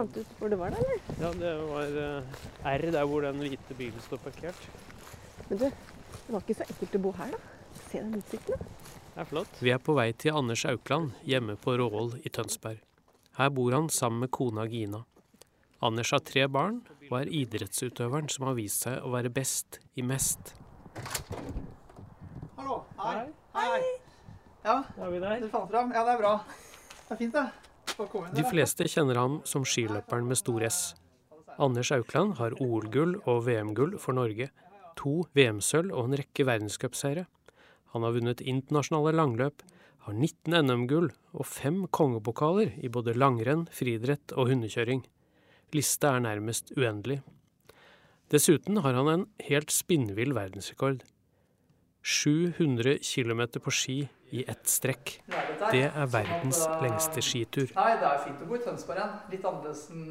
Fant ut hvor det var, da? eller? Ja, det var uh, R der hvor den hvite bilen står parkert. Men du, det var ikke så ekkelt å bo her, da. Se den utsikten, da. Det er flott. Vi er på vei til Anders Aukland, hjemme på Råhol i Tønsberg. Her bor han sammen med kona Gina. Anders har tre barn, og er idrettsutøveren som har vist seg å være best i mest. Hallo. Hei. Hei. Ja, Da er vi der. du fant fram. Ja, det er bra. Det er fint, det. De fleste kjenner ham som skiløperen med stor S. Anders Aukland har OL-gull og VM-gull for Norge, to VM-sølv og en rekke verdenscupseiere. Han har vunnet internasjonale langløp, har 19 NM-gull og fem kongepokaler i både langrenn, friidrett og hundekjøring. Lista er nærmest uendelig. Dessuten har han en helt spinnvill verdensrekord. 700 km på ski i ett strekk. Det er verdens lengste skitur. Nei, det er fint å bo i Tønsberg igjen. Litt annerledes enn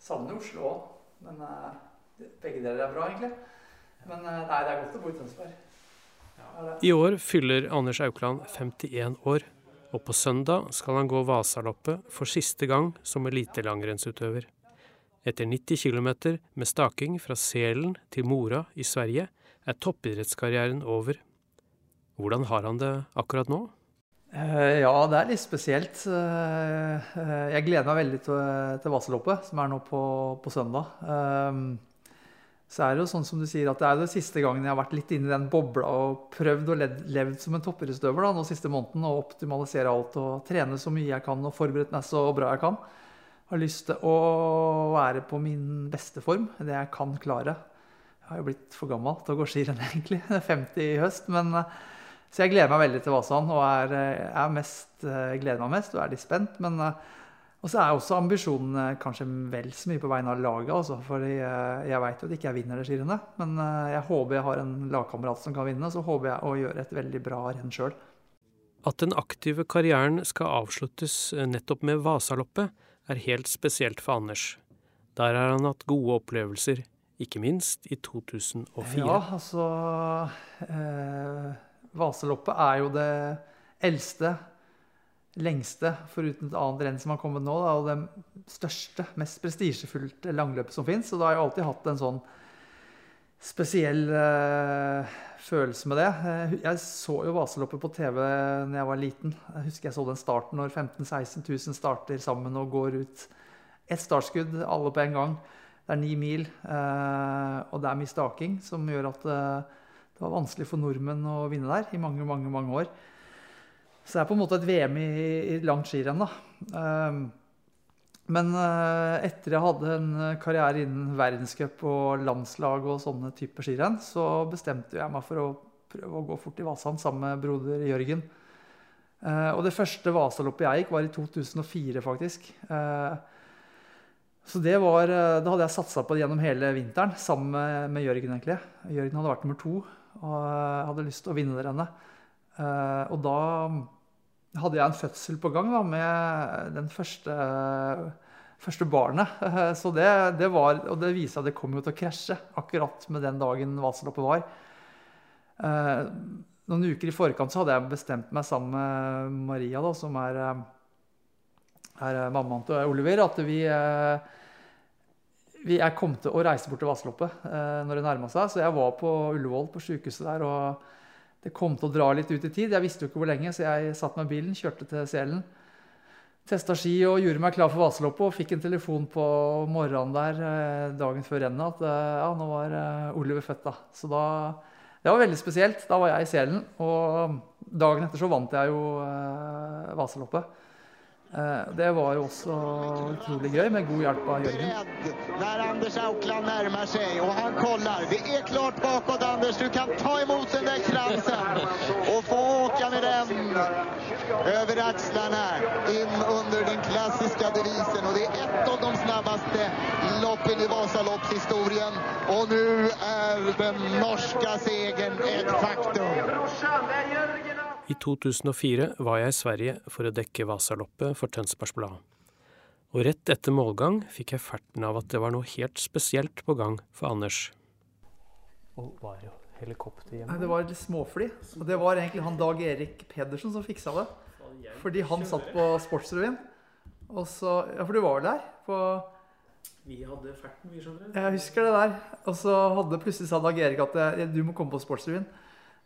savner Oslo òg. Men eh, begge deler er bra, egentlig. Men eh, nei, det er godt å bo i Tønsberg. Er. I år fyller Anders Aukland 51 år, og på søndag skal han gå Vasaloppet for siste gang som elitelangrennsutøver. Etter 90 km med staking fra Selen til Mora i Sverige er toppidrettskarrieren over. Hvordan har han det akkurat nå? Eh, ja, det er litt spesielt. Eh, jeg gleder meg veldig til, Vasaloppet, som er nå på, på søndag. Eh, så er det jo sånn som du sier, at det er det siste gangen jeg har vært litt inne i den bobla og prøvd og levd som en toppidrettsutøver nå siste måneden, og optimalisere alt og trene så mye jeg kan og forberedt meg så bra jeg kan. Jeg Har lyst til å være på min beste form, det jeg kan klare. Jeg har jo blitt for gammel til å gå skirenn, egentlig. Det er 50 i høst. men... eh, så jeg gleder meg veldig til Vasan og er, eh, er mest, eh, gleder meg mest og er litt spent. Men og så er også ambisjonen eh, kanskje vel så mye på vegne av laget. Altså, for jeg veit jo at ikke jeg vinner det skirennet. Men jeg håper jeg har en lagkamerat som kan vinne. Så håper jeg å gjøre et veldig bra renn sjøl. At den aktive karrieren skal avsluttes nettopp med Vasaloppet, er helt spesielt for Anders. Der har han hatt gode opplevelser, ikke minst i 2004. Ja, altså eh, Vaseloppet er jo det eldste, lengste, foruten et annet renn som har kommet nå, da, og det største, mest prestisjefullte langløpet som fins. Og da har jeg alltid hatt en sånn spesiell eh, følelse med det. Eh, Jeg så jo Vaseloppet på TV da jeg var liten. Jeg husker jeg så den starten når 15 000-16 000 starter sammen og går ut. Ett startskudd, alle på en gang. Det er ni mil, eh, og det er mye staking som gjør at eh, det var vanskelig for nordmenn å vinne der i mange, mange, mange år. Så det er på en måte et VM i, i langt skirenn, da. Um, men eh, etter jeg hadde en karriere innen verdenscup og landslag og sånne typer skirenn, så bestemte jeg meg for å prøve å gå fort i Vasan sammen med broder Jørgen. Eh, og det første Vasaloppet jeg gikk, var i 2004, faktisk. Eh, så det var, eh, Da hadde jeg satsa på det gjennom hele vinteren, sammen med, med Jørgen. egentlig. Jørgen hadde vært nummer to og jeg hadde lyst til å vinne det rennet. Eh, og da hadde jeg en fødsel på gang da, med den første, første barnet. Eh, så det, det var, Og det viste seg at det kom jo til å krasje akkurat med den dagen Vasaloppet var. Eh, noen uker i forkant så hadde jeg bestemt meg sammen med Maria, da, som er, eh, er mammaen til Oliver, at vi eh, vi, jeg kom til å reise bort til Vasaloppet eh, når det nærma seg. Så jeg var på Ullevål, på sykehuset der, og det kom til å dra litt ut i tid. Jeg visste jo ikke hvor lenge, så jeg satt med bilen, kjørte til Selen. Testa ski og gjorde meg klar for Vasaloppet og fikk en telefon på morgenen der eh, dagen før rennet at ja, nå var Oliver født. da. Så da, det var veldig spesielt. Da var jeg i Selen, og dagen etter så vant jeg jo eh, Vasaloppet. Eh, Det var jo også utrolig gøy, med god hjelp av Jørgen. Når Anders Aukland nærmer seg, og han kollar. Det er klart bakåt Anders. Du kan ta imot den der kransen og få åka med den over akslene inn under den klassiske devisen. Og det er ett av de snabbeste loppen i Vasaloppshistorien. Og nå er den norske seieren et faktum. I 2004 var jeg i Sverige for å dekke Vasaloppet for Tønsbergs Blad. Og rett etter målgang fikk jeg ferten av at det var noe helt spesielt på gang for Anders. Og var jo helikopter hjemme? Nei, det var et småfly. Og det var egentlig han Dag Erik Pedersen som fiksa det. Fordi han satt på Sportsrevyen. Og så Ja, for du var vel der? På Vi hadde ferten, vi, skjønner du. Jeg husker det der. Og så hadde plutselig sa Dag Erik at du må komme på Sportsrevyen.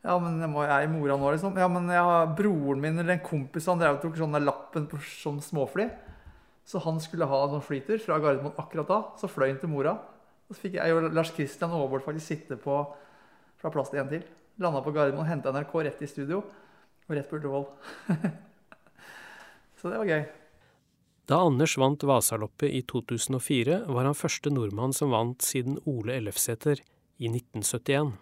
Ja, men jeg må jeg i mora nå, liksom? Ja, men jeg har broren min eller en kompis han drev og tok sånn lappen på sånn småfly. Så han skulle ha noen flyter fra Gardermoen akkurat da. Så fløy han til mora. Og så fikk jeg og Lars Kristian Aabold faktisk sitte på fra plass til en til. Landa på Gardermoen, henta NRK rett i studio og rett på Ullevål. så det var gøy. Da Anders vant Vasaloppet i 2004, var han første nordmann som vant siden Ole Ellefsæter i 1971.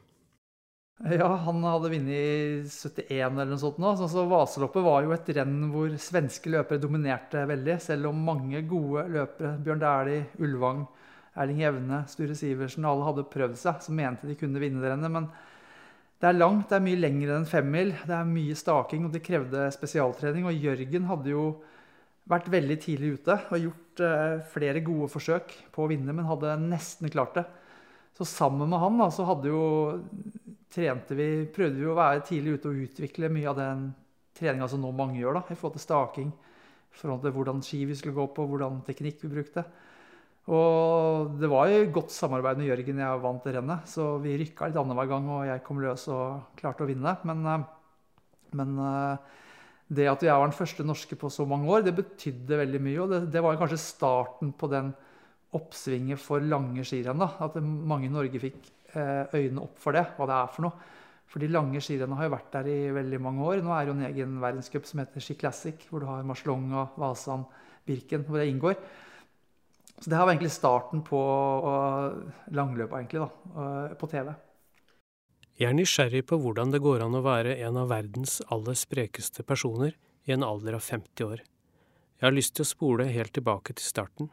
Ja, han hadde vunnet i 71 eller noe sånt. nå. Så, så Vaseloppet var jo et renn hvor svenske løpere dominerte veldig. Selv om mange gode løpere, Bjørn Dæhlie, Ulvang, Erling Jevne, Sture Sivertsen, alle hadde prøvd seg, så mente de kunne vinne det rennet. Men det er langt, det er mye lengre enn femmil. Det er mye staking, og det krevde spesialtrening. Og Jørgen hadde jo vært veldig tidlig ute og gjort eh, flere gode forsøk på å vinne, men hadde nesten klart det. Så sammen med han da, så hadde jo, trente vi, prøvde vi å være tidlig ute og utvikle mye av den treninga som nå mange gjør, da, i forhold til staking. I forhold til hvordan ski vi skulle gå på, hvordan teknikk vi brukte. Og det var jo godt samarbeid med Jørgen jeg vant det rennet. Så vi rykka litt annenhver gang, og jeg kom løs og klarte å vinne. Men, eh, men eh, det at jeg var den første norske på så mange år, det betydde veldig mye. Og det, det var kanskje starten på den oppsvinget for lange skirenn. At mange i Norge fikk øynene opp for det, hva det er for noe. For de lange skirennene har jo vært der i veldig mange år. Nå er det jo en egen verdenscup som heter Ski Classic, hvor du har Marslonga, Vasan, Birken, hvor det inngår. Så det her var egentlig starten på langløpa, egentlig, da, på TV. Jeg er nysgjerrig på hvordan det går an å være en av verdens aller sprekeste personer i en alder av 50 år. Jeg har lyst til å spole helt tilbake til starten.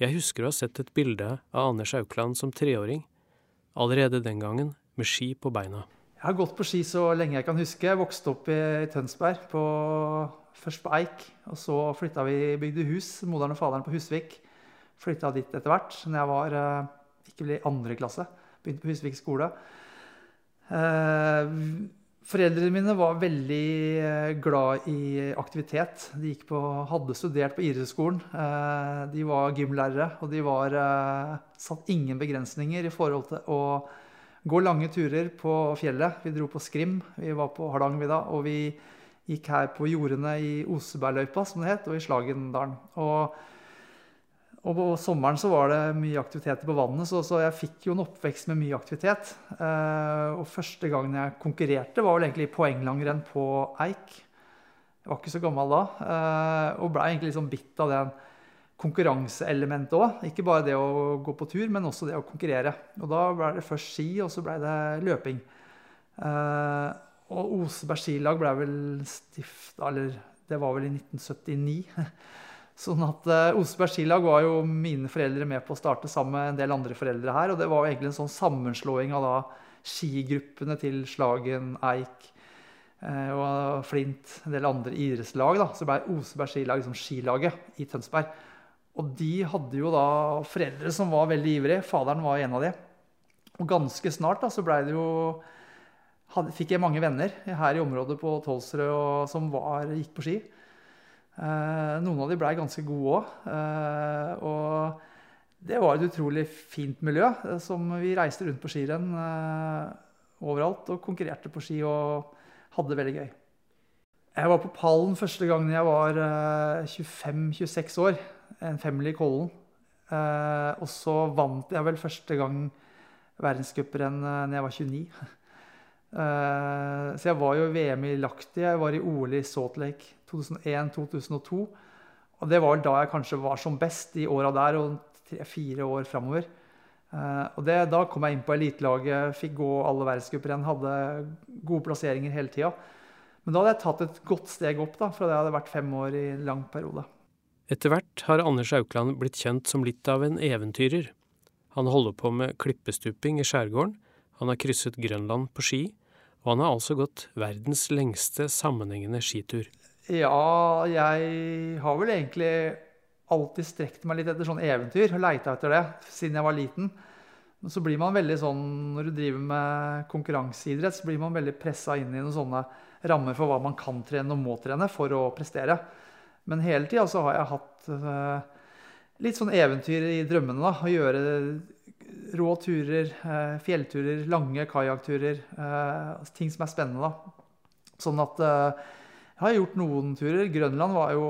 Jeg husker å ha sett et bilde av Anders Aukland som treåring, allerede den gangen med ski på beina. Jeg har gått på ski så lenge jeg kan huske. Jeg vokste opp i Tønsberg, på, først på Eik. Og så flytta vi, bygde hus, moderen og faderen på Husvik. Flytta dit etter hvert når jeg var eh, ikke i andre klasse. Begynte på Husvik skole. Eh, foreldrene mine var veldig eh, glad i aktivitet. De på, hadde studert på idrettsskolen. De var gymlærere, og de var, satt ingen begrensninger i forhold til å gå lange turer på fjellet. Vi dro på Skrim, vi var på Hardangervidda, og vi gikk her på jordene i Osebergløypa, som det het, og i Slagendalen. Og på sommeren så var det mye aktiviteter på vannet, så, så, jeg fikk jo en oppvekst med mye aktivitet. Eh, og første gangen jeg konkurrerte, var vel egentlig poenglangrenn på Eik. Jeg var ikke så gammel da. Eh, og blei egentlig liksom bitt av det konkurranseelementet òg. Ikke bare det å gå på tur, men også det å konkurrere. Og da ble det først ski, og så blei det løping. Eh, og Oseberg skilag blei vel stifta, eller det var vel i 1979. Sånn at uh, Oseberg skilag var jo mine foreldre med på å starte sammen med en del andre foreldre her. Og det var jo egentlig en sånn sammenslåing av da skigruppene til Slagen, Eik uh, og Flint, en del andre idrettslag. da, Så ble Oseberg skilag liksom skilaget i Tønsberg. Og de hadde jo da foreldre som var veldig ivrige. Faderen var en av de. Og ganske snart da, så blei det jo hadde, fikk jeg mange venner her i området på Tolsrød som var, gikk på ski. Eh, noen av de blei ganske gode òg. Eh, og det var et utrolig fint miljø. Eh, som vi reiste rundt på skirenn overalt og konkurrerte på ski og hadde det veldig gøy. Jeg var på pallen første gangen jeg var 25-26 år. En femmil i Kollen. og så vant jeg vel første gang verdenscuprenn da jeg var 29. så jeg var jo VM i Lahti, jeg var i OL i Salt Lake 2001-2002. Og det var vel da jeg kanskje var som best i åra der og tre-fire år framover. Uh, og det, da kom jeg inn på elitelaget, fikk gå alle verdenscuprenn, hadde gode plasseringer hele tida. Men da hadde jeg tatt et godt steg opp da, fra det jeg hadde vært fem år i en lang periode. Etter hvert har Anders Aukland blitt kjent som litt av en eventyrer. Han holder på med klippestuping i skjærgården, han har krysset Grønland på ski, og han har altså gått verdens lengste sammenhengende skitur. Ja, jeg har vel egentlig alltid strekt meg litt etter sånn eventyr og leita etter det siden jeg var liten. Men så blir man veldig sånn, når du driver med konkurranseidrett, så blir man veldig pressa inn i noen sånne rammer for hva man kan trene og må trene for å prestere. Men hele tida så har jeg hatt uh, litt sånn eventyr i drømmene. da, Å gjøre rå turer, uh, fjellturer, lange kajakkturer. Uh, ting som er spennende. da. Sånn at jeg har gjort noen turer. Grønland var jo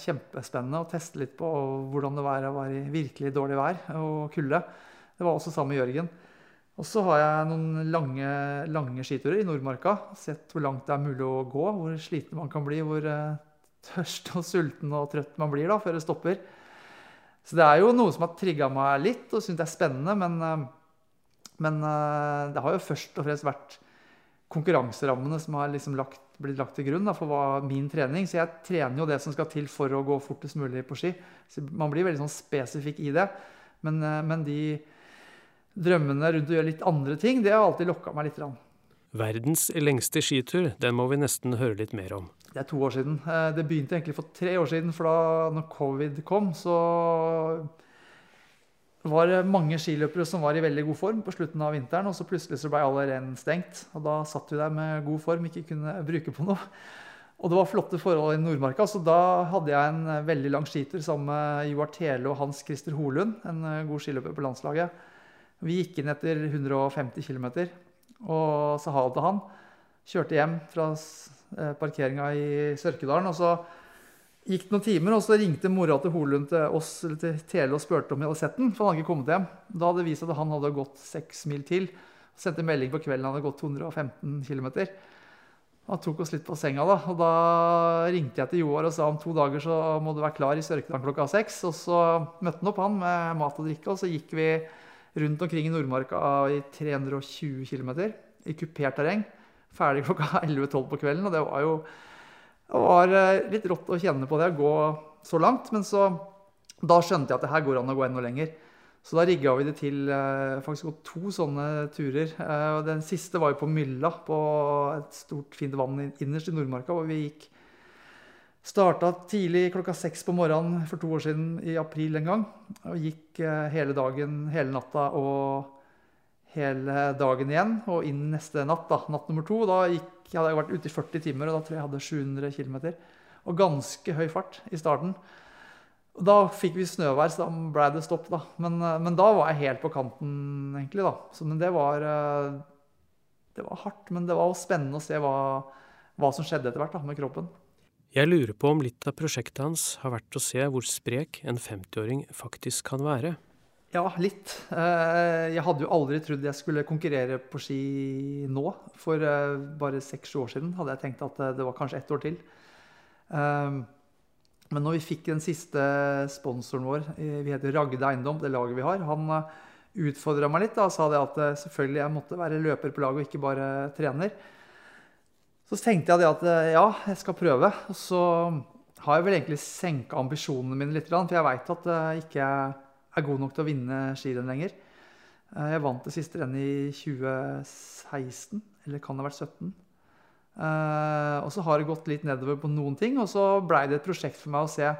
kjempespennende å teste litt på hvordan det var var i virkelig dårlig vær og kulde. Det var også sammen med Jørgen. Og så har jeg noen lange, lange skiturer i Nordmarka. Sett hvor langt det er mulig å gå, hvor sliten man kan bli, hvor tørst og sulten og trøtt man blir da, før det stopper. Så det er jo noe som har trigga meg litt og syns det er spennende. Men, eh, men, eh, det har jo først og fremst vært konkurranserammene som har liksom lagt, blitt lagt til grunn da, for hva, min trening. Så jeg trener jo det som skal til for å gå fortest mulig på ski. Så man blir veldig sånn spesifikk i det. Men, eh, men de drømmene rundt å gjøre litt andre ting, det har alltid lokka meg litt. Rann. Verdens lengste skitur, den må vi nesten høre litt mer om. Det er to år siden. Eh, det begynte egentlig for tre år siden, for da når covid kom, så var det mange skiløpere som var i veldig god form på slutten av vinteren, og så plutselig så ble alle renn stengt. Og da satt vi der med god form, ikke kunne bruke på noe. Og det var flotte forhold i Nordmarka, så da hadde jeg en veldig lang skitur sammen med Joar Tele og Hans Christer Holund, en eh, god skiløper på landslaget. Vi gikk inn etter 150 km, og sa ha det til han. Kjørte hjem fra Eh, parkeringa i Sørkedalen. Og så gikk det noen timer, og så ringte mora til Holund til oss eller til Tele og spurte om vi hadde sett den. For han hadde ikke kommet hjem. Da hadde det vist seg at han hadde gått seks mil til. Sendte melding på kvelden han hadde gått 215 km. Han tok oss litt på senga, da. Og da ringte jeg til Joar og sa om to dager så må du være klar i Sørkedalen klokka seks. Og så møtte han opp han med mat og drikke, og så gikk vi rundt omkring i Nordmarka i 320 km i kupert terreng ferdig klokka 11-12 på kvelden. Og det var jo det var eh, litt rått å kjenne på det, å gå så langt. Men så, da skjønte jeg at det her går an å gå enda lenger. Så da rigga vi det til eh, faktisk to sånne turer. Eh, den siste var jo på Mylla, på et stort, fint vann innerst i Nordmarka, hvor vi gikk Starta tidlig klokka seks på morgenen for to år siden, i april en gang. Og gikk hele dagen, hele natta og hele dagen igjen og inn neste natt. da, Natt nummer to. Da gikk, jeg hadde vært ute i 40 timer, og da tror jeg jeg hadde 700 km. Og ganske høy fart i starten. Da fikk vi snøvær, så da ble det stopp. da. Men, eh, men, da var jeg helt på kanten, egentlig. da. Så, men det var, eh, det var hardt. Men det var spennende å se hva, hva som skjedde etter hvert da, med kroppen. Jeg lurer på om litt av prosjektet hans har vært å se hvor sprek en 50-åring faktisk kan være. Ja, litt. Eh, jeg hadde jo aldri trodd jeg skulle konkurrere på ski nå. For eh, bare seks-sju år siden hadde jeg tenkt at eh, det var kanskje ett år til. Men når vi fikk den siste sponsoren vår, vi heter Ragde Eiendom, det laget vi har, han utfordra meg litt og sa det at selvfølgelig jeg måtte være løper på laget og ikke bare trener. Så tenkte jeg at ja, jeg skal prøve. Og så har jeg vel egentlig senka ambisjonene mine litt, for jeg veit at jeg ikke er god nok til å vinne skirenn lenger. Eh, jeg vant det siste rennet i 2016, eller kan det ha vært 2017. Eh, og så har det gått litt nedover på noen ting, og så blei det et prosjekt for meg å se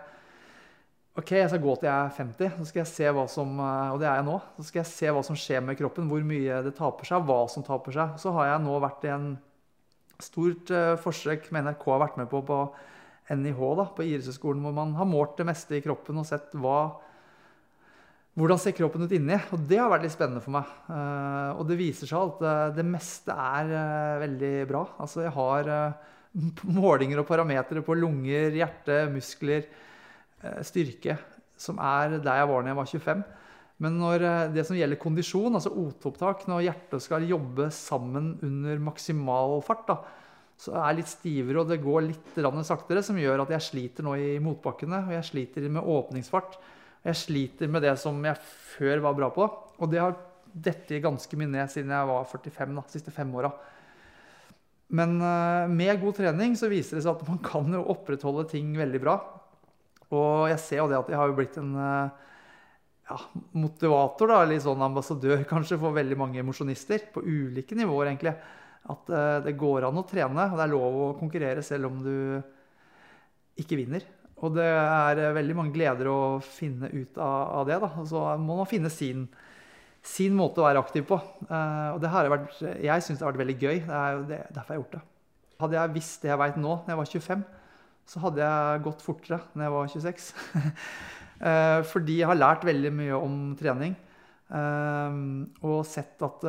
Ok, jeg skal gå til jeg er 50, så skal jeg se hva som, eh, og det er jeg nå. Så skal jeg se hva som skjer med kroppen, hvor mye det taper seg, hva som taper seg. Så har jeg nå vært i en stort forsøk med NRK har vært med på på NIH, da, på idrettshøyskolen, hvor man har målt det meste i kroppen og sett hva hvordan ser kroppen ut inni? Og det har vært litt spennende for meg. Uh, og det viser seg at uh, det meste er veldig bra. Altså jeg har målinger og parametere på lunger, hjerte, muskler, styrke, som er der jeg var da jeg var 25. Men når det som gjelder kondisjon, altså OT-opptak, når hjertet skal jobbe sammen under maksimal fart, da, så er jeg litt stivere og det går litt saktere, som gjør at jeg sliter nå i motbakkene. Og jeg sliter med åpningsfart. Og Jeg sliter med det som jeg før var bra på. Og det har dette ganske mye ned siden jeg var 45, da, de siste fem åra. Men uh, med god trening så viser det seg at man kan jo opprettholde ting veldig bra. Og jeg ser jo det at jeg har jo blitt en eh, ja, motivator, da, eller sånn ambassadør kanskje, for veldig mange mosjonister. På ulike nivåer, egentlig. At uh, det går an å trene, og det er lov å konkurrere selv om du ikke vinner. Og det er veldig mange gleder å finne ut av, av det. da, Så må man finne sin, sin måte å være aktiv på. Uh, og det har vært, jeg syns det har vært veldig gøy. Det er jo det, derfor jeg har gjort det. Hadde jeg visst det jeg veit nå, når jeg var 25, så hadde jeg gått fortere når jeg var 26. uh, fordi jeg har lært veldig mye om trening. Uh, og sett at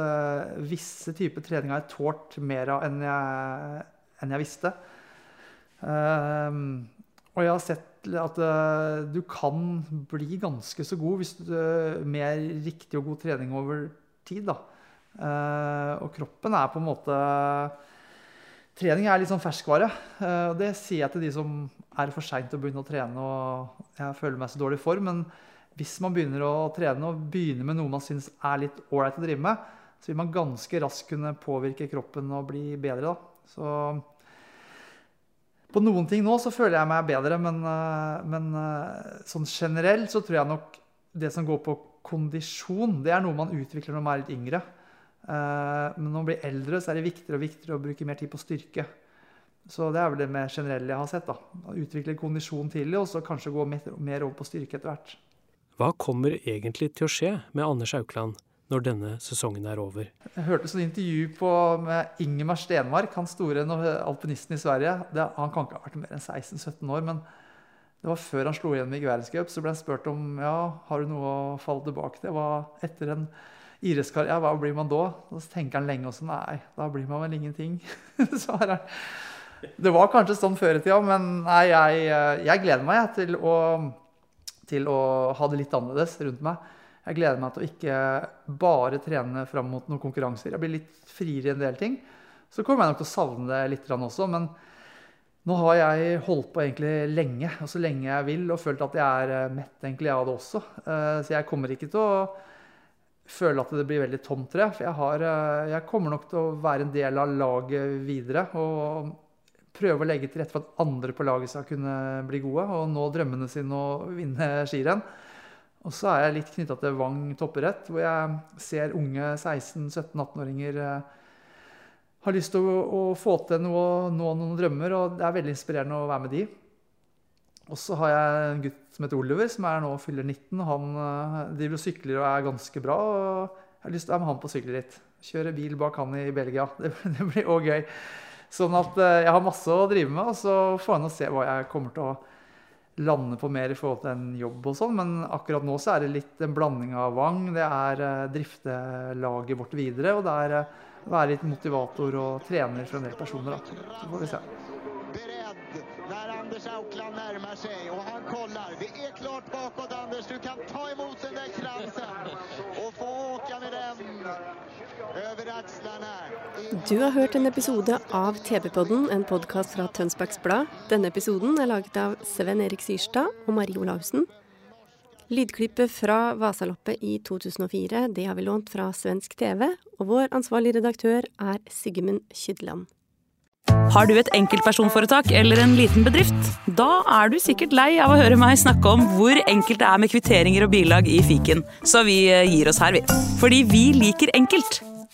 visse typer trening har jeg tålt mer av enn jeg, enn jeg visste. og jeg har sett at du kan bli ganske så god hvis du, med riktig og god trening over tid. Da. Og kroppen er på en måte Trening er litt sånn ferskvare. og det sier jeg til de som er for seint å begynne å trene og jeg føler meg så dårlig i form. Men hvis man begynner å trene og begynner med noe man syns er litt ålreit å drive med, så vil man ganske raskt kunne påvirke kroppen og bli bedre. Da. Så på noen ting nå så føler jeg meg bedre, men, eh, men, eh, sånn generelt så tror jeg nok det som går på kondisjon, det er noe man utvikler når man er litt yngre. Eh, men når man blir eldre, så er det viktigere og viktigere å bruke mer tid på styrke. Så det er vel det mer generelle jeg har sett. da. Utvikle kondisjon tidlig, og så kanskje gå mer over på styrke etter hvert. Hva kommer egentlig til å skje med Anders Aukland når denne sesongen er over. Jeg hørte et intervju på, med Ingemar Stenmark, han store alpinisten i Sverige. Det, han kan ikke ha vært mer enn 16-17 år, men det var før han slo igjen i Gværdenscup. Så ble han spurt om ja, har du noe å falle tilbake til. Hva, etter en idrettskarriere, hva blir man da? Og så tenker han lenge også nei, da blir man vel ingenting. svarer han. Det var kanskje sånn før i tida, men nei, jeg, jeg gleder meg til å, til å ha det litt annerledes rundt meg. Jeg gleder meg til å ikke bare trene fram mot noen konkurranser. Jeg blir litt friere i en del ting. Så kommer jeg nok til å savne det litt også. Men nå har jeg holdt på egentlig lenge, og så lenge jeg vil, og følt at jeg er eh, mett egentlig av det også. Eh, så jeg kommer ikke til å føle at det blir veldig tomt, tror jeg. For jeg, har, eh, jeg kommer nok til å være en del av laget videre. Og prøve å legge til rette for at andre på laget skal kunne bli gode og nå drømmene sine og vinne skirenn. Og så er jeg litt knytta til Vang toppidrett, hvor jeg ser unge 16-17-18-åringer eh, har lyst til å, å, få til noe, nå noen drømmer, og det er veldig inspirerende å være med de. Og så har jeg en gutt som heter Oliver, som er nå fyller 19. Han uh, driver og sykler og er ganske bra. og Jeg har lyst til å være med han på sykkelritt. Kjøre bil bak han i Belgia. Det, det blir òg gøy. Sånn at uh, jeg har masse å drive med, og så får jeg nå se hva jeg kommer til å lande på mer i forhold til en jobb og sånn, men akkurat nå så er det litt en blanding av Vang. Det er uh, drifte laget vårt videre, og det er uh, være litt motivator og trener for en del personer. Da. Så får vi se. När Anders Aukland nærmer seg, og han kollar. Det er klart bakåt Anders. Du kan ta emot den där kransen och få åka med den over axlarna. Du har hørt en episode av TV-podden, en podkast fra Tønsbergs Blad. Denne episoden er laget av Sven Erik Syrstad og Marie Olaussen. Lydklippet fra Vasaloppet i 2004 det har vi lånt fra svensk TV, og vår ansvarlige redaktør er Sigmund Kydland. Har du et enkeltpersonforetak eller en liten bedrift? Da er du sikkert lei av å høre meg snakke om hvor enkelt det er med kvitteringer og bilag i fiken, så vi eh, gir oss her, vi. Fordi vi liker enkelt.